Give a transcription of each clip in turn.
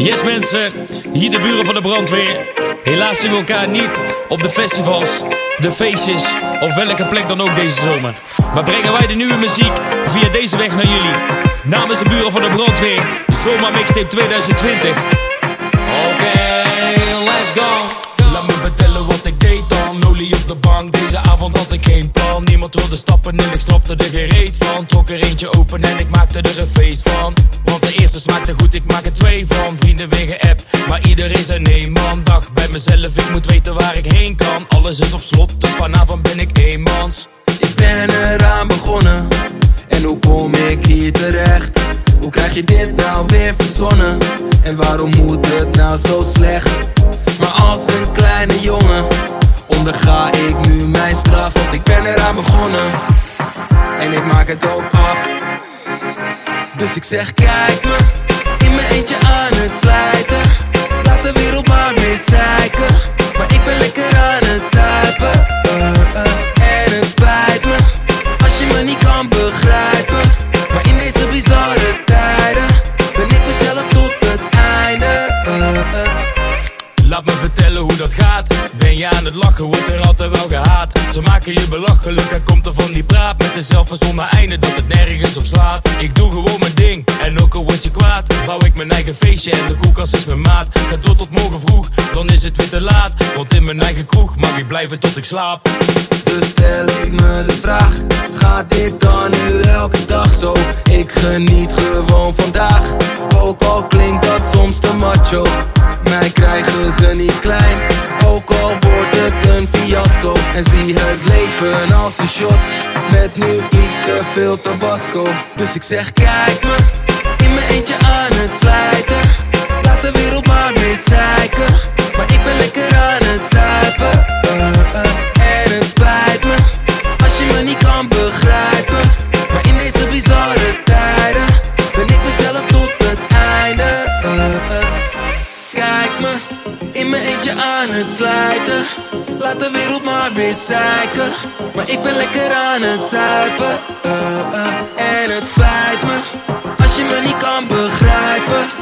Yes mensen, hier de buren van de brandweer. Helaas zien we elkaar niet op de festivals, de feestjes of welke plek dan ook deze zomer. Maar brengen wij de nieuwe muziek via deze weg naar jullie. Namens de buren van de brandweer, Zomer Mixtape 2020. Oké, let's go. De deze avond had ik geen plan. Niemand wilde stappen en ik stapte er gereed van. Trok er eentje open en ik maakte er een feest van. Want de eerste smaakte goed, ik maak er twee van. Vrienden weer app, maar iedereen zei nee man Dacht bij mezelf, ik moet weten waar ik heen kan. Alles is op slot, dus vanavond ben ik eenmans. Ik ben eraan begonnen En hoe kom ik hier terecht? Hoe krijg je dit nou weer verzonnen? En waarom moet het nou zo slecht? Maar als een kleine jongen Onderga ik nu mijn straf Want ik ben eraan begonnen En ik maak het ook af Dus ik zeg kijk me In mijn eentje aan het slijten Laat de wereld maar weer zeiken Maar ik ben lekker aan het zuipen Eh, eh, En het spijt uh, uh. Laat me vertellen hoe dat gaat. Ben je aan het lachen, wordt er altijd wel gehaat. Ze maken je belachelijk, er komt er van die praat. Met een zelfverzonnen einde dat het nergens op slaat. Ik doe gewoon mijn ding, en ook al word je kwaad Bouw ik mijn eigen feestje en de koelkast is mijn maat. Ga door tot morgen vroeg, dan is het weer te laat. Want in mijn eigen kroeg mag ik blijven tot ik slaap. Dus stel ik me de vraag Gaat dit dan nu elke dag zo? Ik geniet gewoon vandaag. Ook al klinkt dat soms te macho Mij krijgen klein. Ook al wordt het een fiasco. En zie het leven als een shot. Met nu iets te veel tabasco. Dus ik zeg kijk me In mijn eentje aan het slijten. Laat de wereld maar weer zeiken. Maar ik ben lekker aan het zuipen. Eh, eh, En het spijt me Als je me niet kan aan het slijten Laat de wereld maar weer zeiken. Maar ik ben lekker aan het zuipen. Eh, eh. En het spijt me Als je me niet kan begrijpen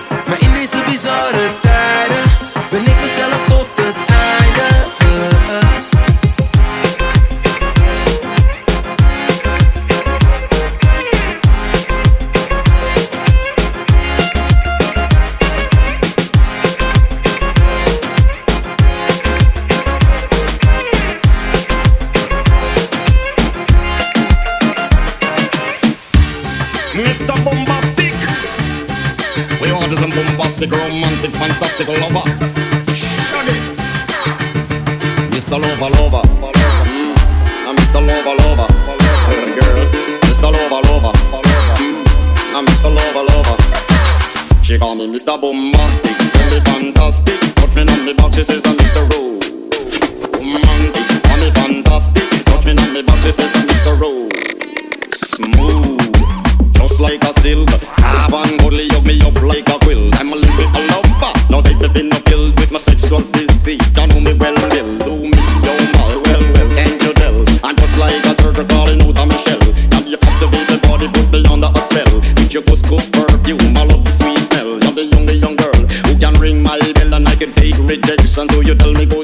girl who can ring my bell and I can take rejection. So you tell me go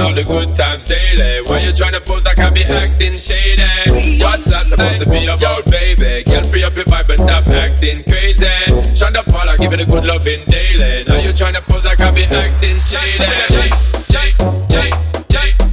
All the good times daily. Why you trying to pose like I be acting shady? What's that supposed to be about, baby? Girl, free up your vibe and stop acting crazy. Shut to all I give it a good loving daily. Now you trying to pose like I be acting shady. J, J, J, J.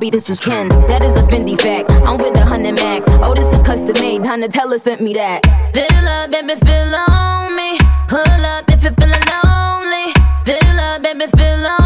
Bobby, this is Ken. That is a Fendi fact. I'm with the 100 max. Oh, this is custom made. Donatella sent me that. Fill up, baby, fill on me. Pull up if you feel lonely. Fill up, baby, fill on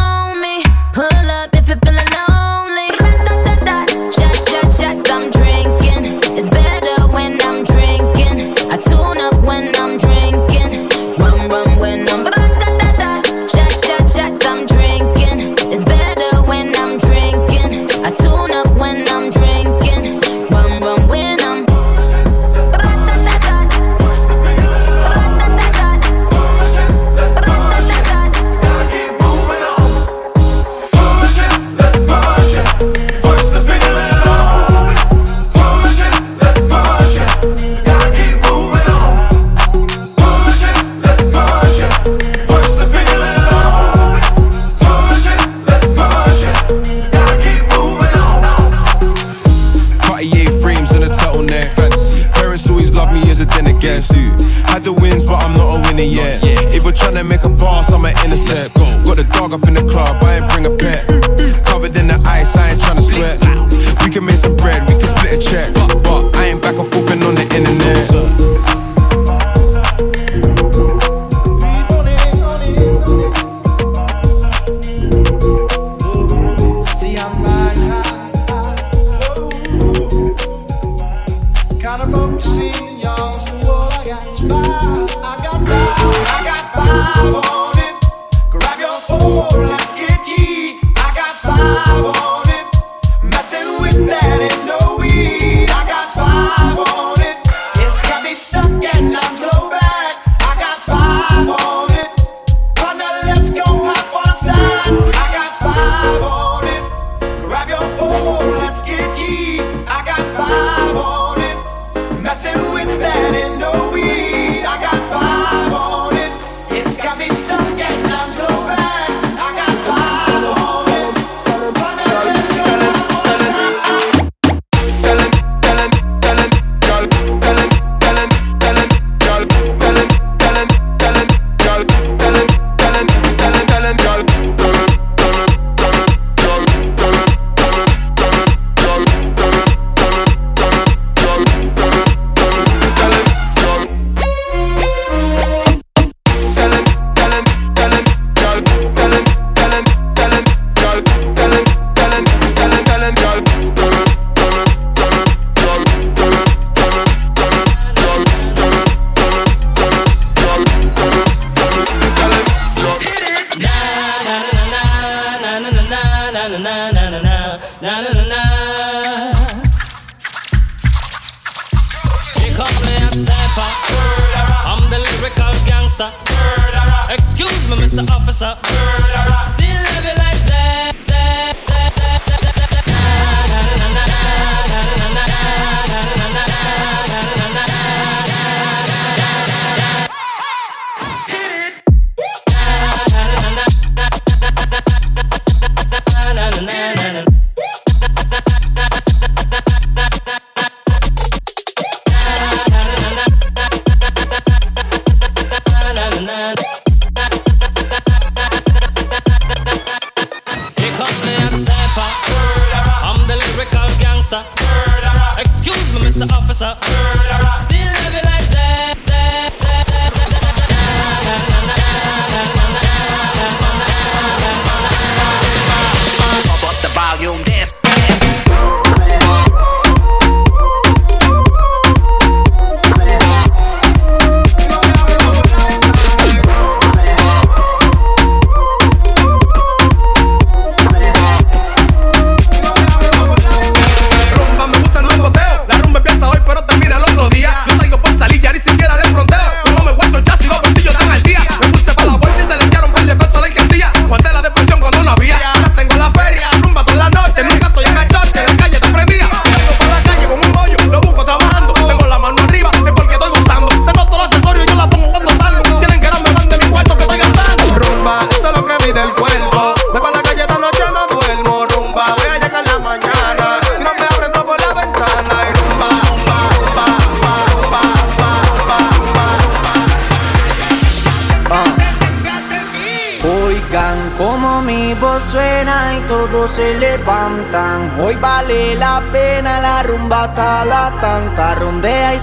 Pick and step up. I'm the lyrical gangster. Excuse me, Mr. Officer. Still love you like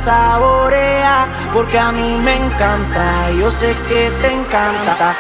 saborea, porque a mí me encanta, yo sé que te encanta.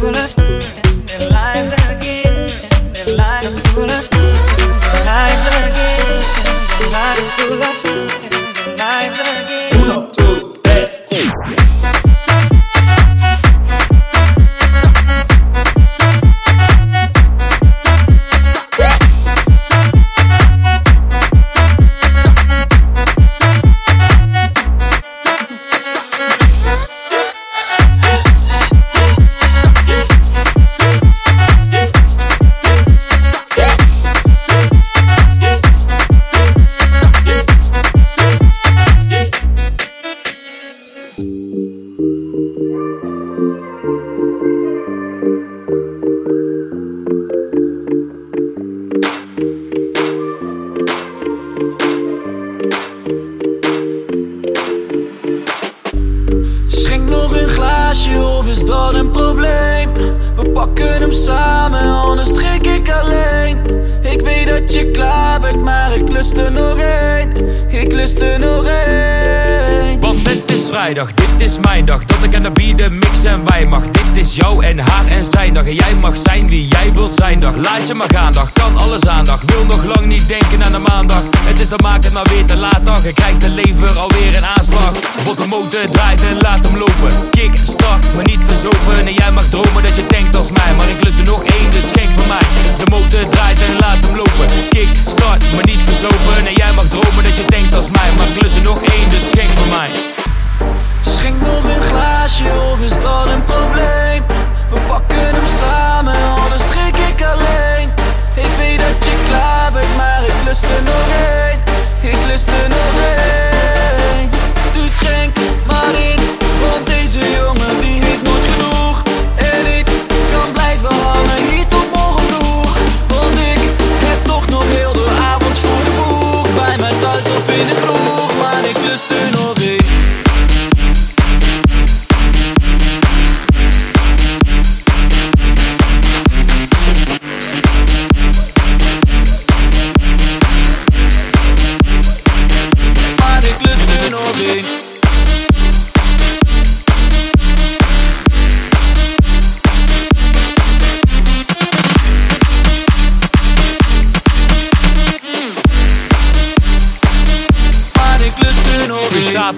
Let's go. En zijn dag. Jij mag zijn wie jij wil zijn dag. Laat je maar gaan dag, kan alles aandacht. Wil nog lang niet denken aan de maandag. Het is dan maak het maar weer te laat dag. Je krijgt de lever alweer een aanslag. Wat de motor draait en laat hem lopen. Kick, start, maar niet verzopen. En jij mag dromen dat je denkt als mij. Maar ik lust er nog één, dus schenk van mij. De motor draait en laat hem lopen. Kick, start, maar niet verzopen. En jij mag dromen dat je denkt als mij. Maar ik lust er nog één, dus schenk van mij. Schenk nog een glaasje of is dat een probleem? We pakken hem samen, anders drink ik alleen. Ik weet dat je klaar bent, maar ik lust er nog één. Ik lust er nog één. Dus schenk maar in, want deze jongen die heeft nooit genoeg. En ik kan blijven hangen hier tot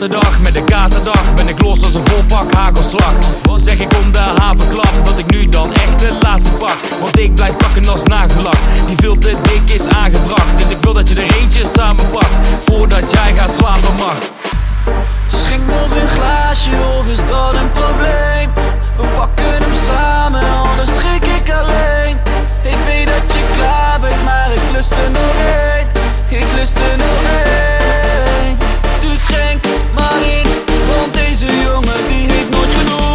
met een katerdag Ben ik los als een volpak hagelslag Wat zeg ik om de havenklap Dat ik nu dan echt de laatste pak Want ik blijf pakken als nagellak Die veel te dik is aangebracht Dus ik wil dat je er eentje samen pakt Voordat jij gaat slapen mag Schenk nog een glaasje of is dat een probleem? We pakken hem samen, anders drink ik alleen. Ik weet dat je klaar bent, maar ik lust er nog één. Ik lust er nog één. Dus schenk maar in, want deze jongen die heeft nooit genoeg.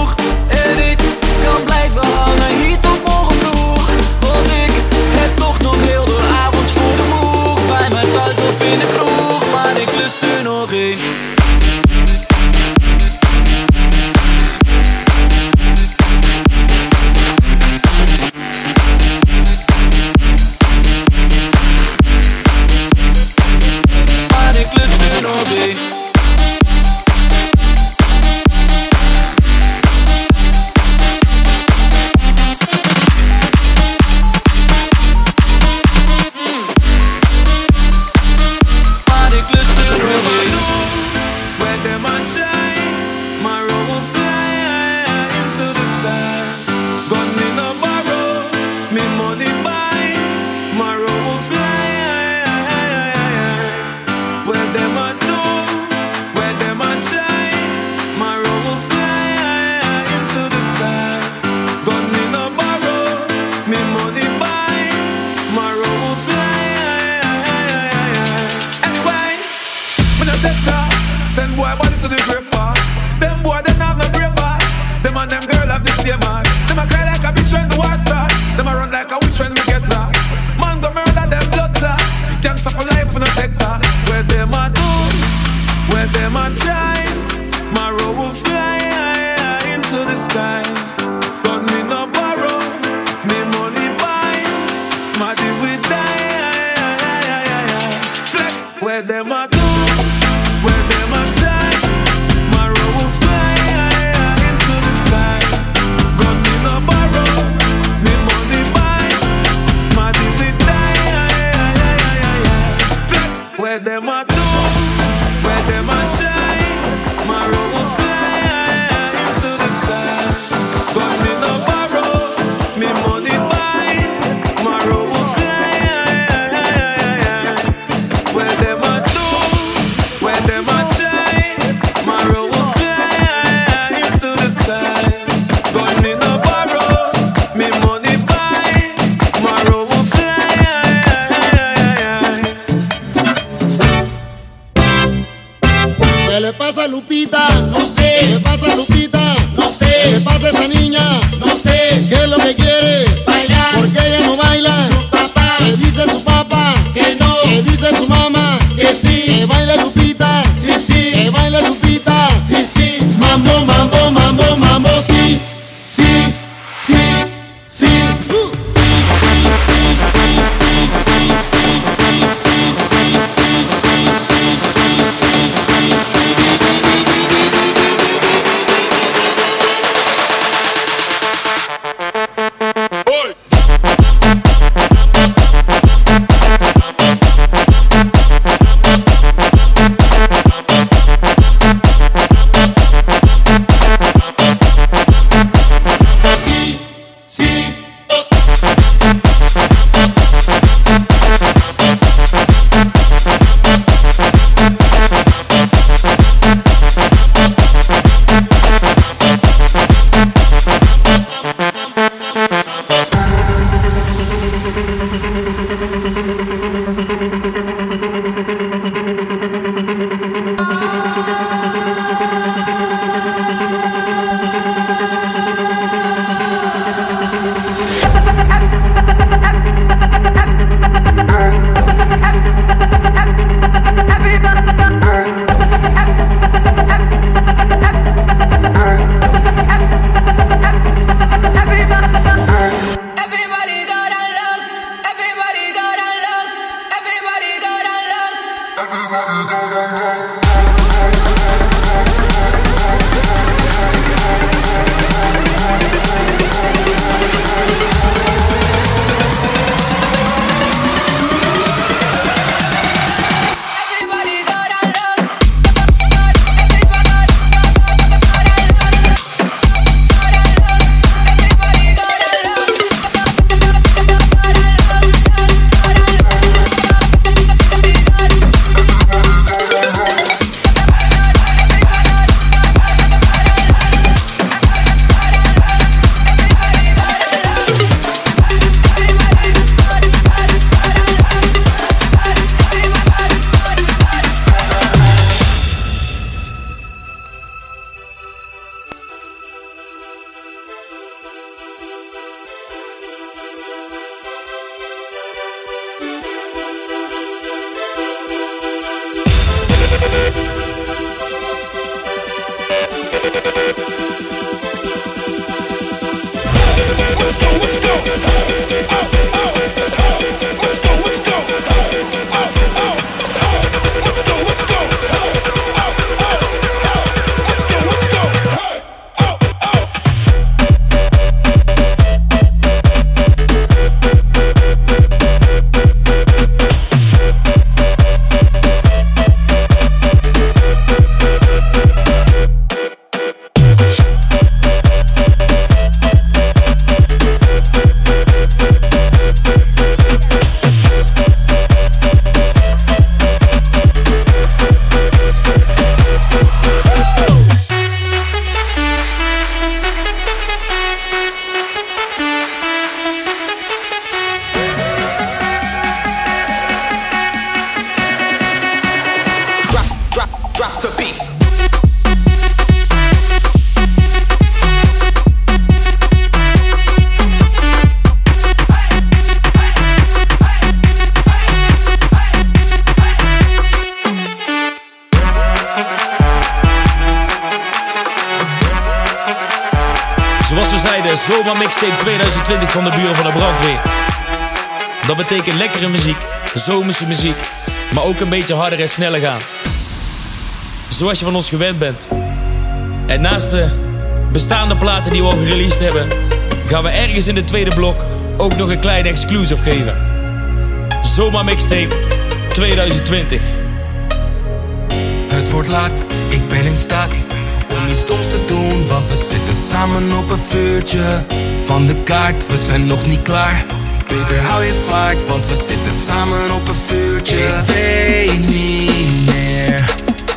them at mixtape 2020 van de buren van de brandweer. Dat betekent lekkere muziek, zomerse muziek, maar ook een beetje harder en sneller gaan. Zoals je van ons gewend bent. En naast de bestaande platen die we al gereleased hebben, gaan we ergens in de tweede blok ook nog een kleine exclusive geven. Zomaar mixtape 2020. Het wordt laat, ik ben in staat om iets stoms te doen, want we zitten samen op een vuurtje. Van de kaart, we zijn nog niet klaar. Peter, hou je vaart, want we zitten samen op een vuurtje. Ik weet niet meer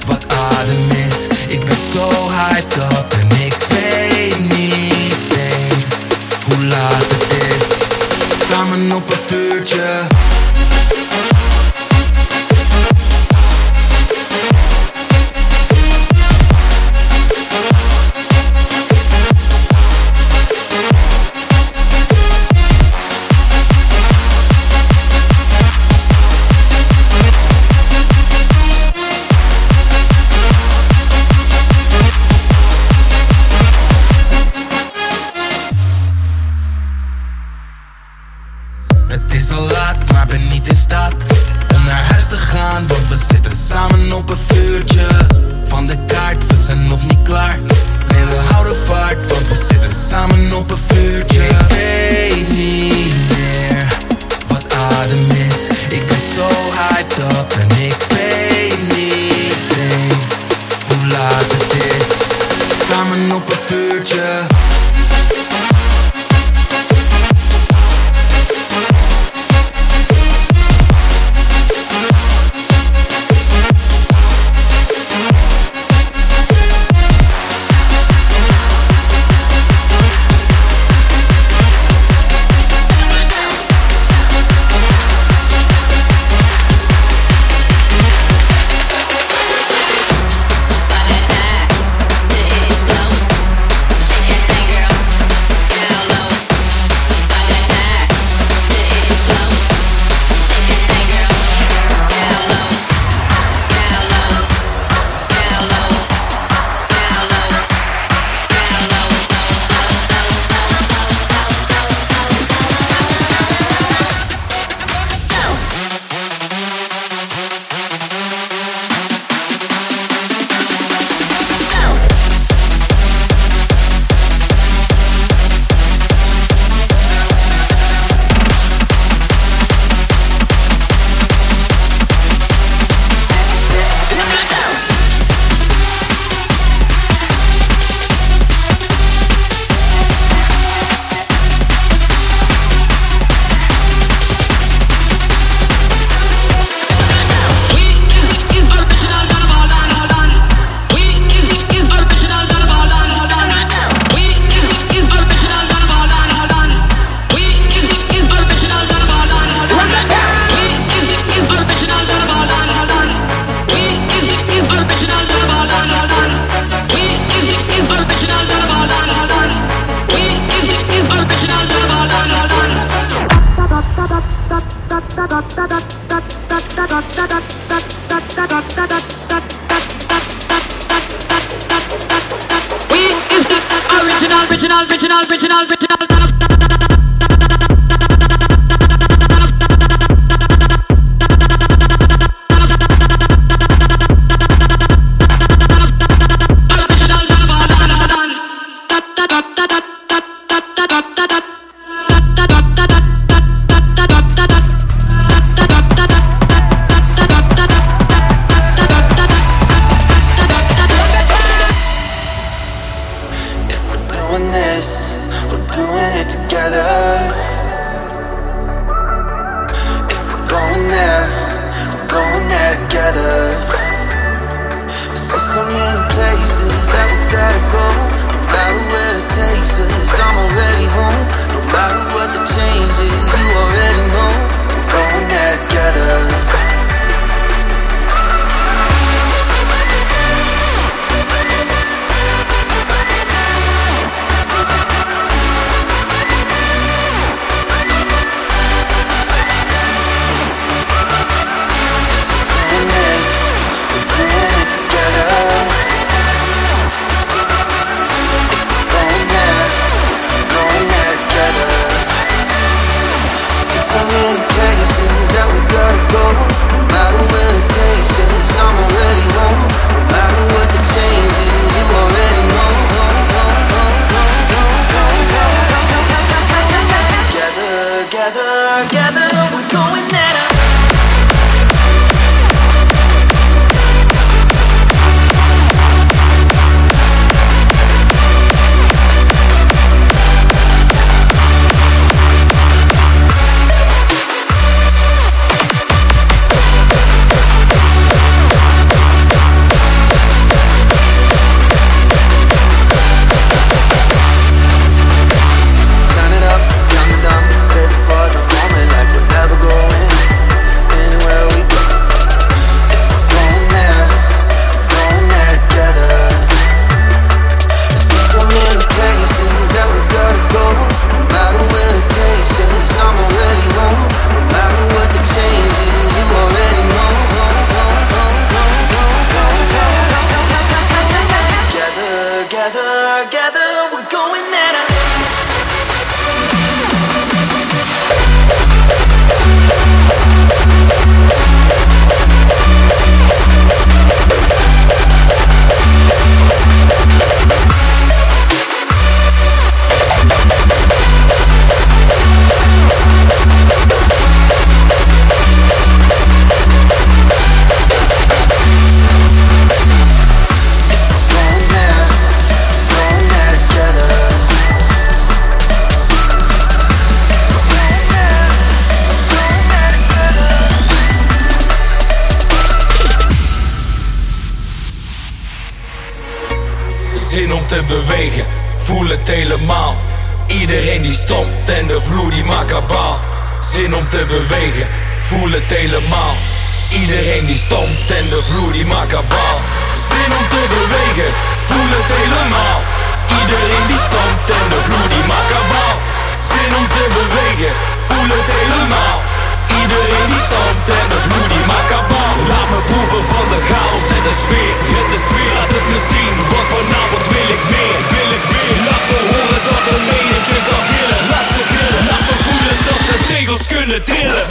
wat adem is. Ik ben zo hyped up en ik weet niet eens hoe laat het is. Samen op een vuurtje. Iedereen die stompt en de vloer die maakt kabaal. Zin om te bewegen, voel het helemaal. Iedereen die stompt en de vloer die maakt kabaal. Zin om te bewegen, voel het helemaal. Iedereen die stompt en de vloer die maakt kabaal. Zin om te bewegen, voel het helemaal. Iedereen die stompt en de vloer die maakt. Laat me proeven van de chaos en de sfeer. In de sfeer laat het me zien, want vanavond wil ik meer. Wil ik meer, laat me horen dat er menigte kan gillen. Laat ze gillen, laat me voelen dat de tegels kunnen trillen.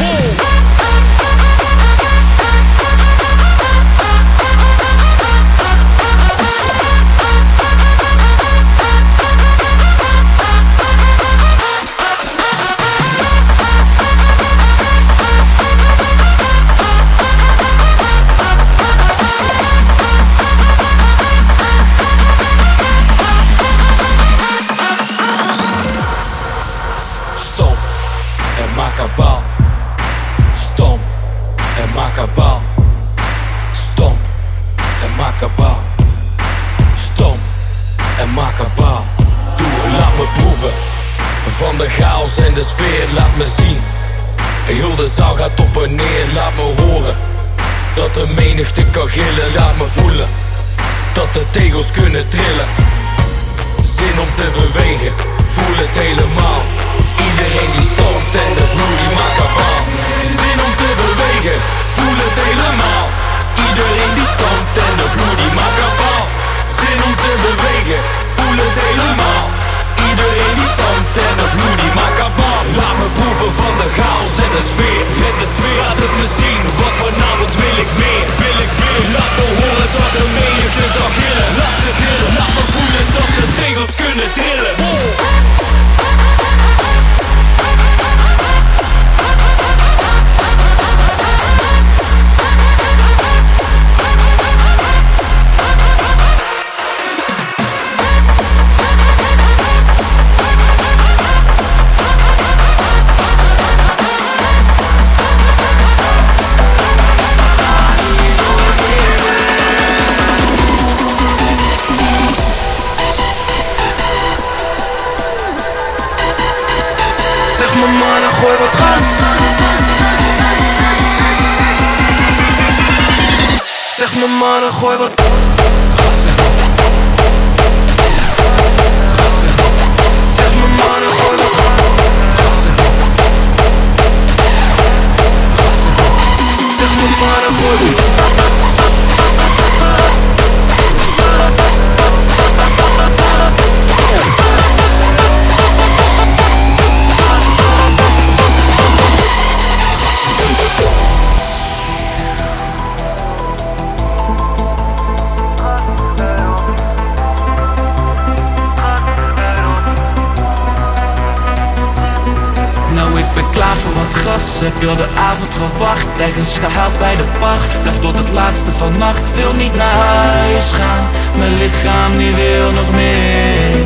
Gewacht Ergens gehaald bij de pacht Blijf tot het laatste van nacht. Wil niet naar huis gaan. Mijn lichaam die wil nog meer.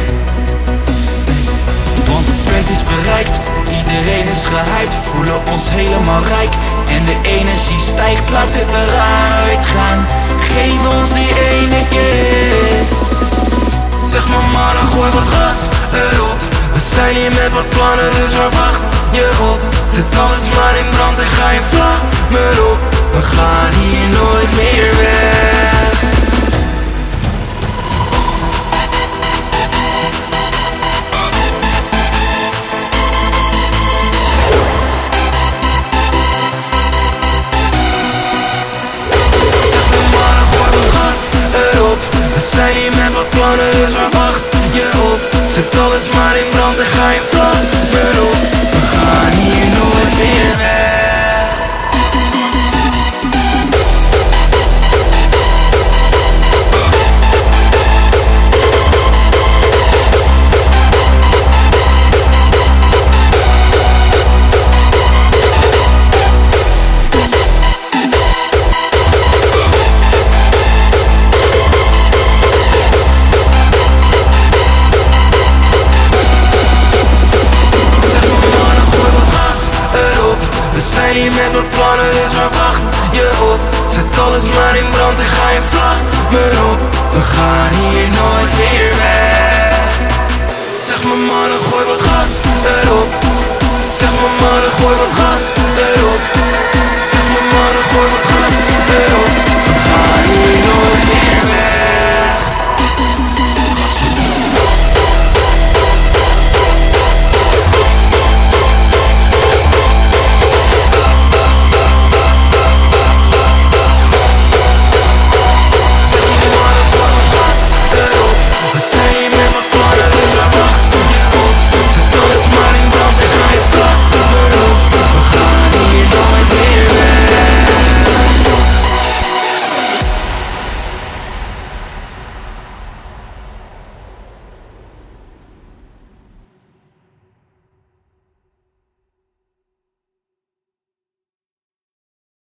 Want het punt is bereikt. Iedereen is gehyped. Voelen ons helemaal rijk. En de energie stijgt. Laat het eruit gaan. Geef ons die ene keer. Zeg me mannen, gooi wat gas erop. We zijn hier met wat plannen, dus verwacht je op Zet alles maar in brand en ga je vlammen op. We gaan hier nooit meer weg. Zeg me mannen, gooi wat gas erop. We zijn hier met wat plannen, dus verwacht en ga je vlammen op